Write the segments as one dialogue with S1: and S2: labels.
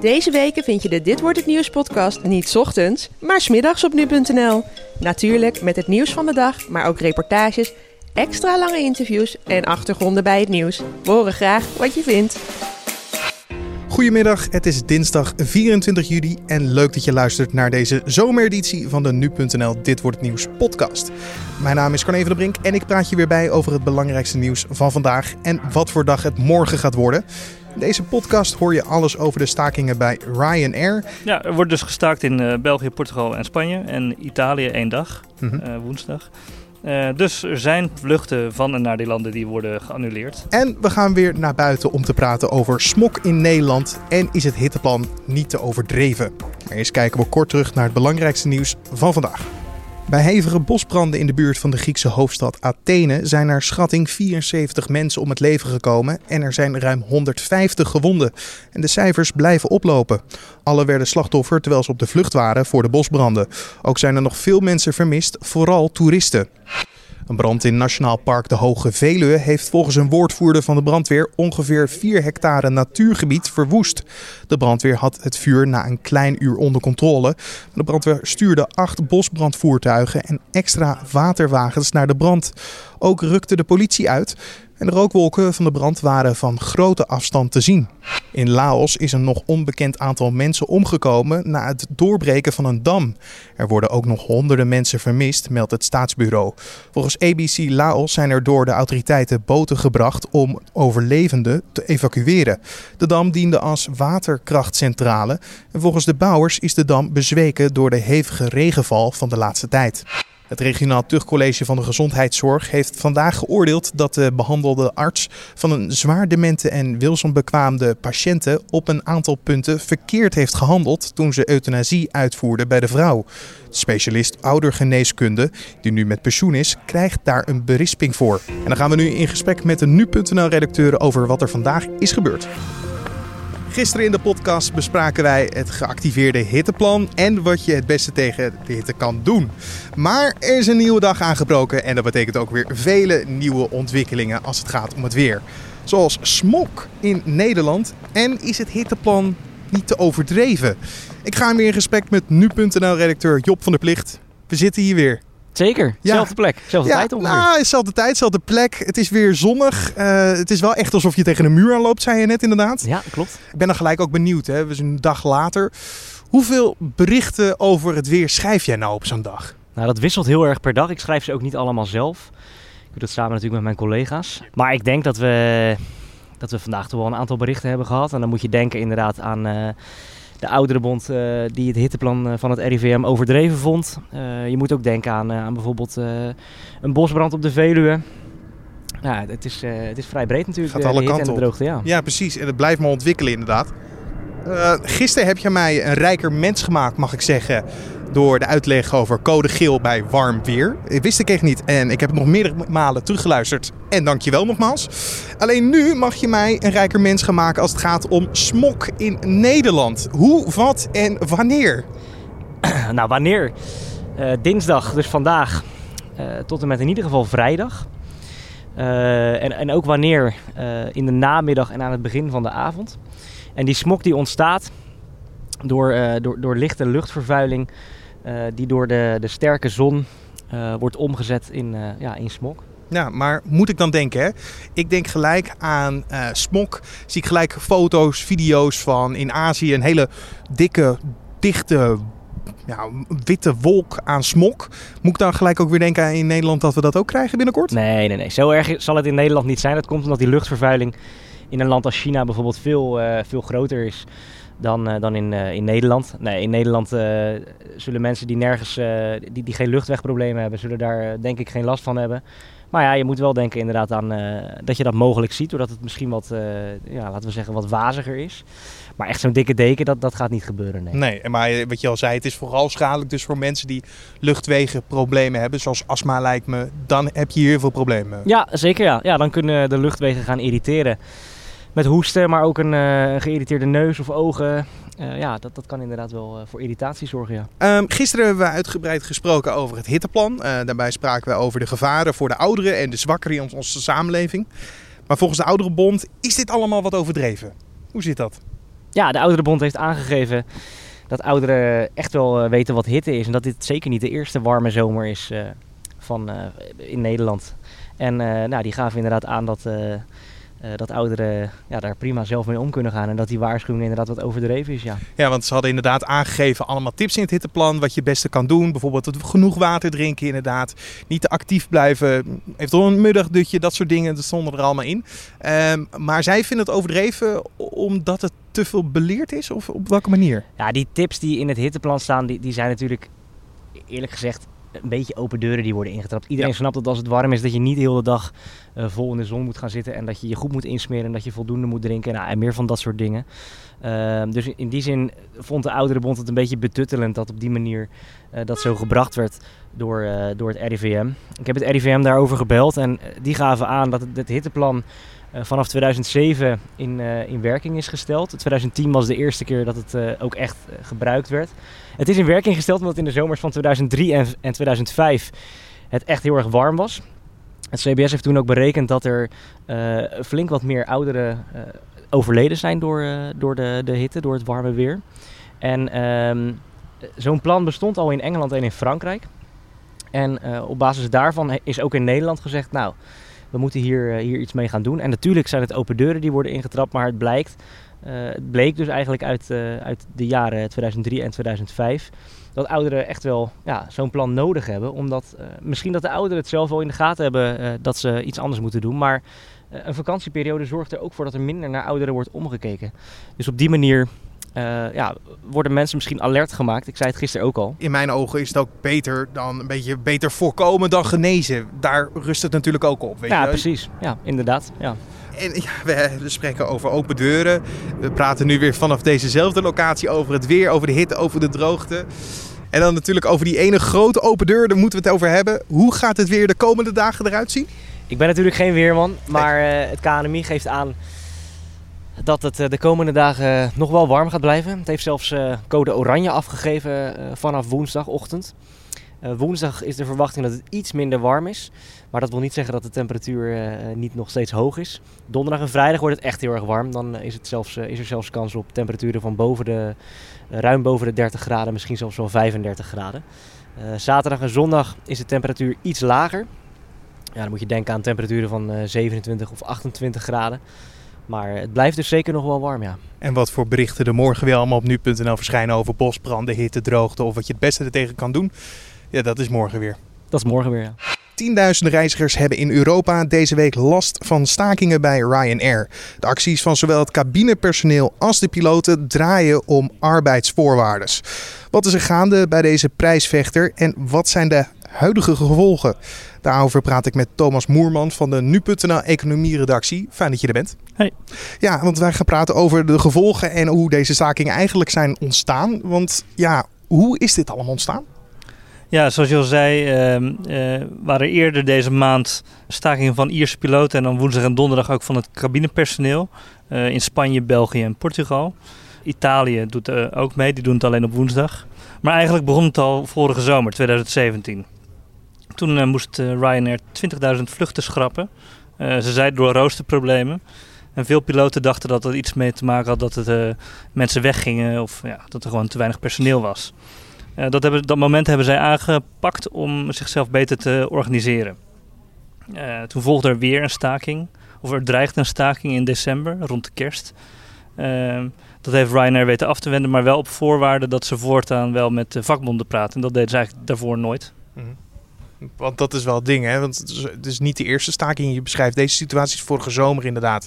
S1: Deze weken vind je de Dit Wordt Het Nieuws podcast niet ochtends, maar 's middags op nu.nl. Natuurlijk met het nieuws van de dag, maar ook reportages, extra lange interviews en achtergronden bij het nieuws. We horen graag wat je vindt.
S2: Goedemiddag, het is dinsdag 24 juli en leuk dat je luistert naar deze zomereditie van de Nu.nl Dit Wordt Het Nieuws podcast. Mijn naam is Carne van der Brink en ik praat je weer bij over het belangrijkste nieuws van vandaag en wat voor dag het morgen gaat worden. In deze podcast hoor je alles over de stakingen bij Ryanair.
S3: Ja, er wordt dus gestaakt in uh, België, Portugal en Spanje en Italië één dag,
S2: Mhm.
S3: uh, woensdag. Uh, dus er zijn vluchten van en naar die landen die worden geannuleerd.
S2: En we gaan weer naar buiten om te praten over smok in Nederland en is het hitteplan niet te overdreven. Maar eerst kijken we kort terug naar het belangrijkste nieuws van vandaag. Bij hevige bosbranden in de buurt van de Griekse hoofdstad Athene zijn naar schatting 74 mensen om het leven gekomen en er zijn ruim 150 gewonden. En de cijfers blijven oplopen. Alle werden slachtoffer terwijl ze op de vlucht waren voor de bosbranden. Ook zijn er nog veel mensen vermist, vooral toeristen. Een brand in Nationaal Park de Hoge Veluwe heeft volgens een woordvoerder van de brandweer ongeveer 4 hectare natuurgebied verwoest. De brandweer had het vuur na een klein uur onder controle. De brandweer stuurde acht bosbrandvoertuigen en extra waterwagens naar de brand. Ook rukte de politie uit. En de rookwolken van de brand waren van grote afstand te zien. In Laos is een nog onbekend aantal mensen omgekomen na het doorbreken van een dam. Er worden ook nog honderden mensen vermist, meldt het staatsbureau. Volgens ABC Laos zijn er door de autoriteiten boten gebracht om overlevenden te evacueren. De dam diende als waterkrachtcentrale en volgens de bouwers is de dam bezweken door de hevige regenval van de laatste tijd. Het regionaal tuchtcollege van de gezondheidszorg heeft vandaag geoordeeld dat de behandelde arts van een zwaar demente en Wilson-bekwaamde patiënten op een aantal punten verkeerd heeft gehandeld toen ze euthanasie uitvoerde bij de vrouw. De specialist oudergeneeskunde, die nu met pensioen is, krijgt daar een berisping voor. En dan gaan we nu in gesprek met de nu.nl-redacteuren over wat er vandaag is gebeurd. Gisteren in de podcast bespraken wij het geactiveerde hitteplan en wat je het beste tegen de hitte kan doen. Maar er is een nieuwe dag aangebroken en dat betekent ook weer vele nieuwe ontwikkelingen als het gaat om het weer. Zoals smog in Nederland en is het hitteplan niet te overdreven. Ik ga weer in gesprek met nu.nl-redacteur Job van der Plicht. We zitten hier weer.
S4: Zeker,
S2: Ja.
S4: zelfde plek, zelfde
S2: ja,
S4: tijd ongeveer.
S2: nou, dezelfde tijd, dezelfde plek. Het is weer zonnig. Eh, het is wel echt alsof je tegen een muur aanloopt, zei je net inderdaad.
S4: Ja, klopt.
S2: Ik ben dan gelijk ook benieuwd. Hè? We zijn een dag later. Hoeveel berichten over het weer schrijf jij nou op zo'n dag?
S4: Nou, dat wisselt heel erg per dag. Ik schrijf ze ook niet allemaal zelf. Ik doe dat samen natuurlijk met mijn collega's. Maar ik denk dat we, dat we vandaag toch wel een aantal berichten hebben gehad. En dan moet je denken inderdaad aan eh, de ouderenbond eh, die het hitteplan eh, van het RIVM overdreven vond. Eh, je moet ook denken aan, aan bijvoorbeeld een bosbrand op de Veluwe. Ja, het is, het is vrij breed natuurlijk.
S2: Gaat alle kanten op.
S4: droogte, ja.
S2: Ja, precies. En het blijft maar ontwikkelen inderdaad. Eh, gisteren heb je mij een rijker mens gemaakt, mag ik zeggen. Door de uitleg over code geel bij warm weer. Wist ik echt niet. En ik heb het nog meerdere malen teruggeluisterd. En dankjewel nogmaals. Alleen nu mag je mij een rijker mens gaan maken als het gaat om smok in Nederland. Hoe, wat en wanneer?
S4: Nou, wanneer? Eh, dinsdag, dus vandaag, eh, tot en met in ieder geval vrijdag. En, en ook wanneer? In de namiddag en aan het begin van de avond. En die smok die ontstaat door, eh, door, door lichte luchtvervuiling, eh, die door de, de sterke zon eh, wordt omgezet in, ja, in smok.
S2: Ja, maar moet ik dan denken, hè? Ik denk gelijk aan eh smok. Zie ik gelijk foto's, video's van in Azië een hele dikke, dichte, ja, witte wolk aan smok. Moet ik dan gelijk ook weer denken aan in Nederland dat we dat ook krijgen binnenkort?
S4: Nee, nee, nee. Zo erg zal het in Nederland niet zijn. Dat komt omdat die luchtvervuiling in een land als China bijvoorbeeld veel, eh, veel groter is dan, eh, dan in, eh, in Nederland. Nee, in Nederland zullen mensen die nergens, die, die geen luchtwegproblemen hebben, zullen daar denk ik geen last van hebben. Maar ja, je moet wel denken inderdaad aan dat je dat mogelijk ziet, doordat het misschien wat, ja, laten we zeggen, wat waziger is. Maar echt zo'n dikke deken, dat, dat gaat niet gebeuren, nee.
S2: Nee, maar wat je al zei, het is vooral schadelijk dus voor mensen die luchtwegenproblemen hebben, zoals astma lijkt me. Dan heb je hier heel veel problemen.
S4: Ja, zeker ja. Ja, dan kunnen de luchtwegen gaan irriteren. Met hoesten, maar ook een eh, geïrriteerde neus of ogen. Eh, ja, dat, dat kan inderdaad wel eh, voor irritatie zorgen, ja.
S2: Ehm, gisteren hebben we uitgebreid gesproken over het hitteplan. Daarbij spraken we over de gevaren voor de ouderen en de zwakkeren in onze samenleving. Maar volgens de Ouderenbond is dit allemaal wat overdreven. Hoe zit dat?
S4: ja, de Ouderenbond heeft aangegeven dat ouderen echt wel weten wat hitte is. En dat dit zeker niet de eerste warme zomer is van, in Nederland. En nou, die gaven inderdaad aan dat uh, dat ouderen ja, daar prima zelf mee om kunnen gaan. En dat die waarschuwing inderdaad wat overdreven is. Ja.
S2: ja, want ze hadden inderdaad aangegeven allemaal tips in het hitteplan. Wat je het beste kan doen. Bijvoorbeeld genoeg water drinken inderdaad. Niet te actief blijven. Eventueel een middagdutje. Dat soort dingen. Dat stonden er allemaal in. Um, maar zij vinden het overdreven omdat het te veel beleerd is? Of op welke manier?
S4: Ja, die tips die in het hitteplan staan, die, die zijn natuurlijk eerlijk gezegd een beetje open deuren die worden ingetrapt. Iedereen snapt dat als het warm is dat je niet de hele dag uh, vol in de zon moet gaan zitten en dat je je goed moet insmeren en dat je voldoende moet drinken nou, en meer van dat soort dingen. Uh, dus in die zin vond de oudere bond het een beetje betuttelend dat op die manier uh, dat zo gebracht werd door, door het RIVM. Ik heb het RIVM daarover gebeld en die gaven aan dat het, het hitteplan vanaf 2007 in, uh, in werking is gesteld. 2010 was de eerste keer dat het uh, ook echt gebruikt werd. Het is in werking gesteld omdat in de zomers van 2003 en, en 2005 het echt heel erg warm was. Het CBS heeft toen ook berekend dat er flink wat meer ouderen overleden zijn door, door de, de hitte, door het warme weer. En um, zo'n plan bestond al in Engeland en in Frankrijk. En op basis daarvan is ook in Nederland gezegd, nou we moeten hier, hier iets mee gaan doen. En natuurlijk zijn het open deuren die worden ingetrapt, maar het blijkt, uh, het bleek dus eigenlijk uit, uh, uit de jaren 2003 en 2005 dat ouderen echt wel ja, zo'n plan nodig hebben. Omdat misschien dat de ouderen het zelf wel in de gaten hebben dat ze iets anders moeten doen. Maar een vakantieperiode zorgt er ook voor dat er minder naar ouderen wordt omgekeken. Dus op die manier uh, ja, worden mensen misschien alert gemaakt. Ik zei het gisteren ook al.
S2: In mijn ogen is het ook beter dan een beetje beter voorkomen dan genezen. Daar rust het natuurlijk ook op. Weet
S4: ja,
S2: je?
S4: precies. Ja, inderdaad. Ja.
S2: En ja, we spreken over open deuren. We praten nu weer vanaf dezezelfde locatie over het weer, over de hitte, over de droogte. En dan natuurlijk over die ene grote open deur, daar moeten we het over hebben. Hoe gaat het weer de komende dagen eruit zien?
S4: Ik ben natuurlijk geen weerman, maar uh, het KNMI geeft aan dat het eh, de komende dagen nog wel warm gaat blijven. Het heeft zelfs uh, code oranje afgegeven uh, vanaf woensdagochtend. woensdag is de verwachting dat het iets minder warm is. Maar dat wil niet zeggen dat de temperatuur niet nog steeds hoog is. Donderdag en vrijdag wordt het echt heel erg warm. Dan is, het zelfs, is er zelfs kans op temperaturen van boven de, ruim boven de 30 graden, misschien zelfs wel 35 graden. zaterdag en zondag is de temperatuur iets lager. Ja, dan moet je denken aan temperaturen van 27 of 28 graden. Maar het blijft dus zeker nog wel warm, ja.
S2: En wat voor berichten er morgen weer allemaal op nu.nl verschijnen over bosbranden, hitte, droogte of wat je het beste er tegen kan doen. Ja, dat is morgen weer.
S4: Dat is morgen weer, ja.
S2: Tienduizenden reizigers hebben in Europa deze week last van stakingen bij Ryanair. De acties van zowel het cabinepersoneel als de piloten draaien om arbeidsvoorwaarden. Wat is er gaande bij deze prijsvechter en wat zijn de huidige gevolgen? Daarover praat ik met Thomas Moerman van de Nu.nl economie-redactie. Fijn dat je er bent.
S3: Hey.
S2: Ja, want wij gaan praten over de gevolgen en hoe deze stakingen eigenlijk zijn ontstaan. Want ja, hoe is dit allemaal ontstaan?
S3: Ja, zoals je al zei, uh, uh, waren eerder deze maand stakingen van Ierse piloten en dan woensdag en donderdag ook van het cabinepersoneel uh, in Spanje, België en Portugal. Italië doet uh, ook mee, die doen het alleen op woensdag. Maar eigenlijk begon het al vorige zomer, 2017. Toen uh, moest uh, Ryanair 20.000 vluchten schrappen. Uh, ze zeiden door roosterproblemen. En veel piloten dachten dat het iets mee te maken had dat het, mensen weggingen of ja, dat er gewoon te weinig personeel was. dat, hebben, dat moment hebben zij aangepakt om zichzelf beter te organiseren. toen volgde er weer een staking, of er dreigde een staking in december, rond de kerst. Ehm, dat heeft Ryanair weten af te wenden, maar wel op voorwaarde dat ze voortaan wel met de vakbonden praten. En dat deden ze eigenlijk daarvoor nooit.
S2: -hmm. Want dat is wel het ding, hè? Want het is, niet de eerste staking. Je beschrijft deze situaties vorige zomer inderdaad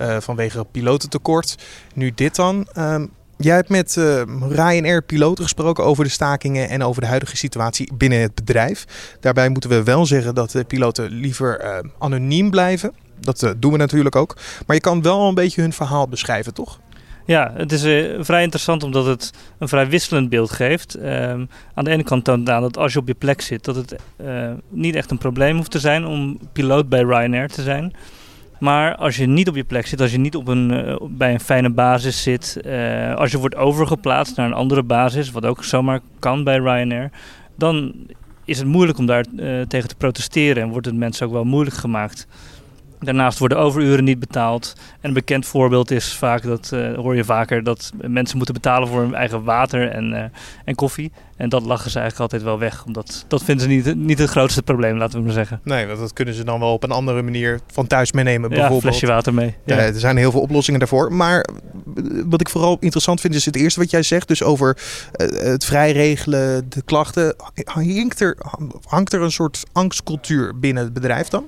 S2: uh, vanwege pilotentekort. Nu dit dan. Um, jij hebt met uh, Ryanair piloten gesproken over de stakingen en over de huidige situatie binnen het bedrijf. Daarbij moeten we wel zeggen dat de piloten liever uh, anoniem blijven. Dat doen we natuurlijk ook. Maar je kan wel een beetje hun verhaal beschrijven, toch?
S3: Ja, het is uh, vrij interessant omdat het een vrij wisselend beeld geeft. Um, aan de ene kant toont het aan dat als je op je plek zit, dat het uh, niet echt een probleem hoeft te zijn om piloot bij Ryanair te zijn. Maar als je niet op je plek zit, als je niet op een, uh, bij een fijne basis zit, als je wordt overgeplaatst naar een andere basis, wat ook zomaar kan bij Ryanair, dan is het moeilijk om daar tegen te protesteren en wordt het mensen ook wel moeilijk gemaakt. Daarnaast worden overuren niet betaald. En een bekend voorbeeld is vaak, dat uh, hoor je vaker, dat mensen moeten betalen voor hun eigen water en, uh, en koffie. En dat lachen ze eigenlijk altijd wel weg. Omdat dat vinden ze niet, niet het grootste probleem, laten we maar zeggen.
S2: Nee, want dat kunnen ze dan wel op een andere manier van thuis meenemen. Bijvoorbeeld.
S3: Ja, flesje water mee.
S2: Ja. er zijn heel veel oplossingen daarvoor. Maar wat ik vooral interessant vind is het eerste wat jij zegt. Dus over het vrijregelen, de klachten. Hangt er, hangt er een soort angstcultuur binnen het bedrijf dan?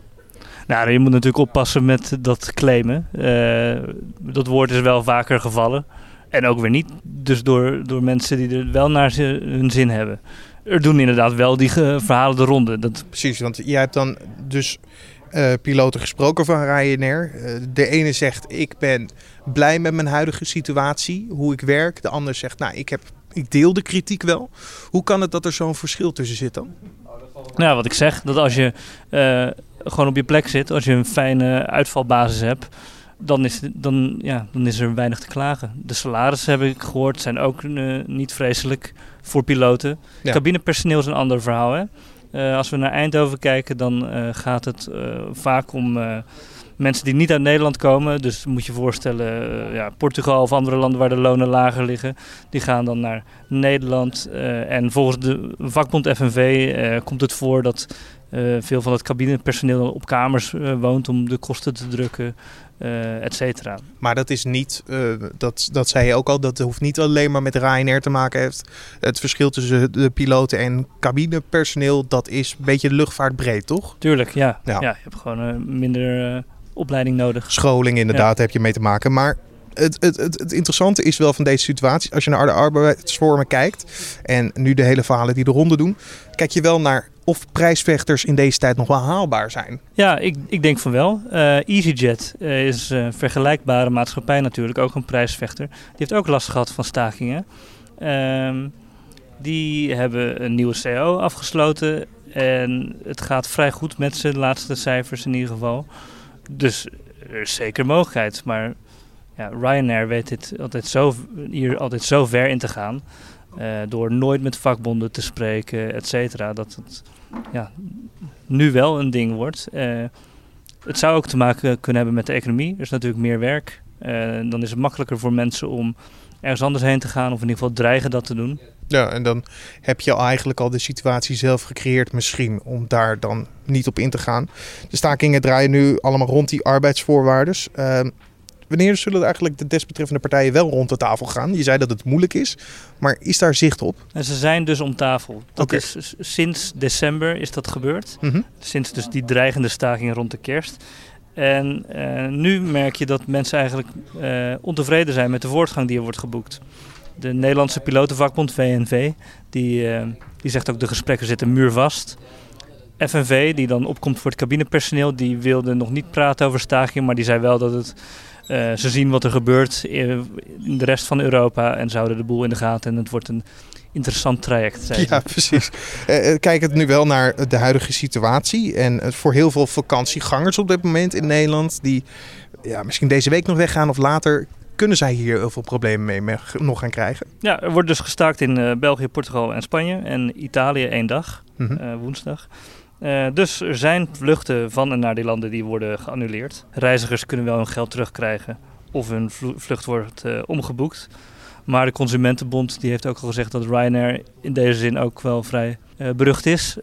S3: Nou, je moet natuurlijk oppassen met dat claimen. Uh, dat woord is wel vaker gevallen. En ook weer niet. Dus door, door mensen die er wel naar hun zin hebben. Er doen inderdaad wel die verhalen de ronde. Dat...
S2: Precies, want jij hebt dan dus uh, piloten gesproken van Ryanair. Uh, de ene zegt, ik ben blij met mijn huidige situatie, hoe ik werk. De ander zegt, nou, ik, heb, ik deel de kritiek wel. Hoe kan het dat er zo'n verschil tussen zit dan?
S3: Nou, wat ik zeg, dat als je uh, gewoon op je plek zit, als je een fijne uitvalbasis hebt, dan is, dan, ja, dan is er weinig te klagen. De salarissen, heb ik gehoord, zijn ook uh, niet vreselijk voor piloten. Ja. Cabinepersoneel is een ander verhaal. Hè? Uh, als we naar Eindhoven kijken, dan gaat het vaak om mensen die niet uit Nederland komen. Dus moet je voorstellen, ja, Portugal of andere landen waar de lonen lager liggen. Die gaan dan naar Nederland. Uh, en volgens de vakbond FNV uh, komt het voor dat veel van het cabinepersoneel op kamers woont om de kosten te drukken. Uh, et cetera.
S2: Maar dat is niet, uh, dat, dat zei je ook al, dat hoeft niet alleen maar met Ryanair te maken heeft. Het verschil tussen de piloten en cabinepersoneel, dat is een beetje luchtvaartbreed, toch?
S3: Tuurlijk, ja. ja. ja je hebt gewoon uh, minder opleiding nodig.
S2: Scholing inderdaad, ja. heb je mee te maken. Maar het, het, het, interessante is wel van deze situatie, als je naar de arbeidsvormen kijkt en nu de hele verhalen die de ronde doen, kijk je wel naar of prijsvechters in deze tijd nog wel haalbaar zijn.
S3: Ja, ik, ik denk van wel. Uh, EasyJet uh, is een vergelijkbare maatschappij natuurlijk, ook een prijsvechter. Die heeft ook last gehad van stakingen. Uh, die hebben een nieuwe CO afgesloten en het gaat vrij goed met ze, de laatste cijfers in ieder geval. Dus er is zeker mogelijkheid. Maar ja, Ryanair weet dit altijd zo, hier altijd zo ver in te gaan. Uh, door nooit met vakbonden te spreken, et cetera. Dat het ja, nu wel een ding wordt. Uh, het zou ook te maken kunnen hebben met de economie. Er is natuurlijk meer werk. Uh, dan is het makkelijker voor mensen om ergens anders heen te gaan. Of in ieder geval dreigen dat te doen.
S2: Ja, en dan heb je eigenlijk al de situatie zelf gecreëerd misschien om daar dan niet op in te gaan. De stakingen draaien nu allemaal rond die arbeidsvoorwaarden. Wanneer zullen eigenlijk de desbetreffende partijen wel rond de tafel gaan? Je zei dat het moeilijk is, maar is daar zicht op?
S3: En ze zijn dus om tafel. Dat okay. is, sinds december is dat gebeurd. Mm -hmm. Sinds dus die dreigende staking rond de kerst. En uh, nu merk je dat mensen eigenlijk uh, ontevreden zijn met de voortgang die er wordt geboekt de Nederlandse pilotenvakbond VNV, die, uh, die zegt ook de gesprekken zitten muurvast. FNV, die dan opkomt voor het cabinepersoneel, die wilde nog niet praten over staking, maar die zei wel dat het, uh, ze zien wat er gebeurt in de rest van Europa en zouden de boel in de gaten en het wordt een interessant traject. Zei
S2: ja, precies. Uh, kijk het nu wel naar de huidige situatie en voor heel veel vakantiegangers op dit moment in Nederland die ja, misschien deze week nog weggaan of later kunnen zij hier heel veel problemen mee nog gaan krijgen?
S3: Ja, er wordt dus gestaakt in uh, België, Portugal en Spanje. En Italië één dag, mm -hmm. uh, woensdag. Uh, dus er zijn vluchten van en naar die landen die worden geannuleerd. Reizigers kunnen wel hun geld terugkrijgen of hun vlucht wordt omgeboekt. Maar de Consumentenbond die heeft ook al gezegd dat Ryanair in deze zin ook wel vrij berucht is.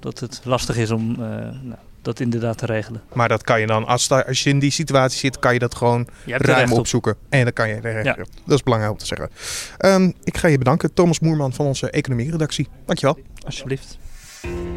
S3: dat het lastig is om nou, dat inderdaad te regelen.
S2: Maar dat kan je dan, als, als je in die situatie zit, kan je dat gewoon ruim opzoeken. Op. En dan kan je regelen. Ja. Dat is belangrijk om te zeggen. Um, ik ga je bedanken, Thomas Moerman van onze economie-redactie. Dankjewel.
S3: Alsjeblieft.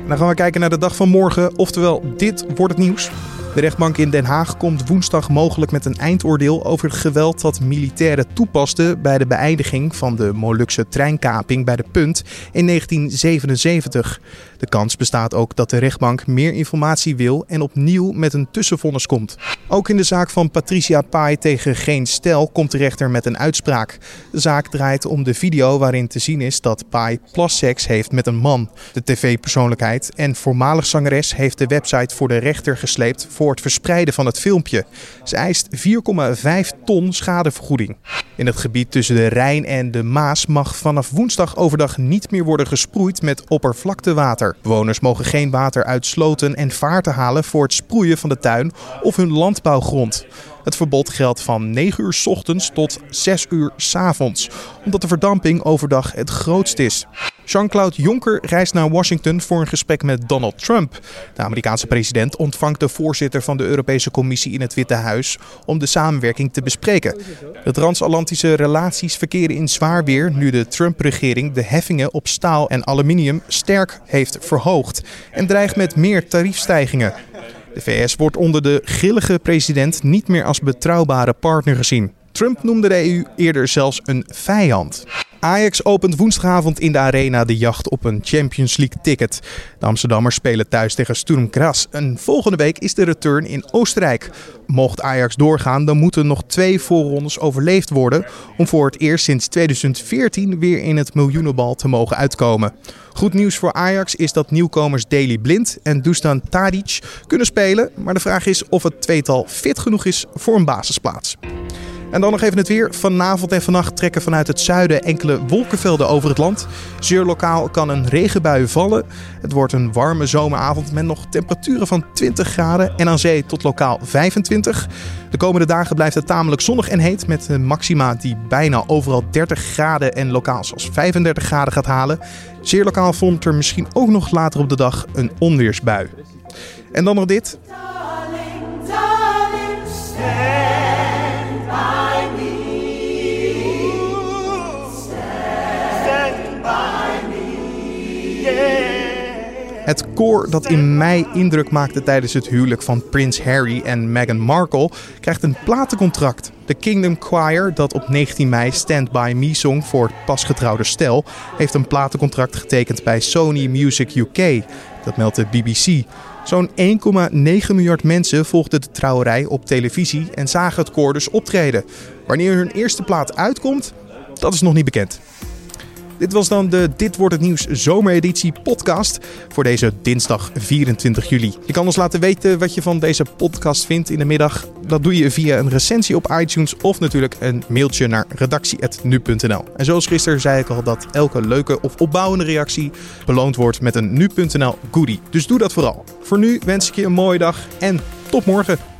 S2: Dan gaan we kijken naar de dag van morgen. Oftewel, dit wordt het nieuws. De rechtbank in Den Haag komt woensdag mogelijk met een eindoordeel over het geweld dat militairen toepasten bij de beëindiging van de Molukse treinkaping bij de Punt in 1977. De kans bestaat ook dat de rechtbank meer informatie wil en opnieuw met een tussenvonnis komt. Ook in de zaak van Patricia Pai tegen Geen Stel komt de rechter met een uitspraak. De zaak draait om de video waarin te zien is dat Pai plasseks heeft met een man. De tv-persoonlijkheid en voormalig zangeres heeft de website voor de rechter gesleept voor het verspreiden van het filmpje. Ze eist 4,5 ton schadevergoeding. In het gebied tussen de Rijn en de Maas mag vanaf woensdag overdag niet meer worden gesproeid met oppervlaktewater. Bewoners mogen geen water uit sloten en vaarten halen voor het sproeien van de tuin of hun landbouwgrond. Het verbod geldt van 9 uur s ochtends tot 6 uur s avonds, omdat de verdamping overdag het grootst is. Jean-Claude Juncker reist naar Washington voor een gesprek met Donald Trump. De Amerikaanse president ontvangt de voorzitter van de Europese Commissie in het Witte Huis om de samenwerking te bespreken. De transatlantische relaties verkeren in zwaar weer nu de Trump-regering de heffingen op staal en aluminium sterk heeft verhoogd en dreigt met meer tariefstijgingen. De VS wordt onder de grillige president niet meer als betrouwbare partner gezien. Trump noemde de EU eerder zelfs een vijand. Ajax opent woensdagavond in de arena de jacht op een Champions League ticket. De Amsterdammers spelen thuis tegen Sturm Graz. En volgende week is de return in Oostenrijk. Mocht Ajax doorgaan, dan moeten nog twee voorrondes overleefd worden om voor het eerst sinds 2014 weer in het miljoenenbal te mogen uitkomen. Goed nieuws voor Ajax is dat nieuwkomers Daley Blind en Dusan Tadic kunnen spelen, maar de vraag is of het tweetal fit genoeg is voor een basisplaats. En dan nog even het weer. Vanavond en vannacht trekken vanuit het zuiden enkele wolkenvelden over het land. Zeer lokaal kan een regenbui vallen. Het wordt een warme zomeravond met nog temperaturen van 20 graden en aan zee tot lokaal 25. De komende dagen blijft het tamelijk zonnig en heet met maxima die bijna overal 30 graden en lokaal zelfs 35 graden gaat halen. Zeer lokaal vond er misschien ook nog later op de dag een onweersbui. En dan nog dit. Het koor dat in mei indruk maakte tijdens het huwelijk van prins Harry en Meghan Markle krijgt een platencontract. De Kingdom Choir, dat op 19 mei Stand By Me zong voor het pasgetrouwde stel, heeft een platencontract getekend bij Sony Music UK. Dat meldt de BBC. Zo'n 1,9 miljard mensen volgden de trouwerij op televisie en zagen het koor dus optreden. Wanneer hun eerste plaat uitkomt, dat is nog niet bekend. Dit was dan de Dit wordt het nieuws zomereditie podcast voor deze dinsdag 24 juli. Je kan ons laten weten wat je van deze podcast vindt in de middag. Dat doe je via een recensie op iTunes of natuurlijk een mailtje naar redactie.nu.nl. En zoals gisteren zei ik al dat elke leuke of opbouwende reactie beloond wordt met een nu.nl goodie. Dus doe dat vooral. Voor nu wens ik je een mooie dag en tot morgen.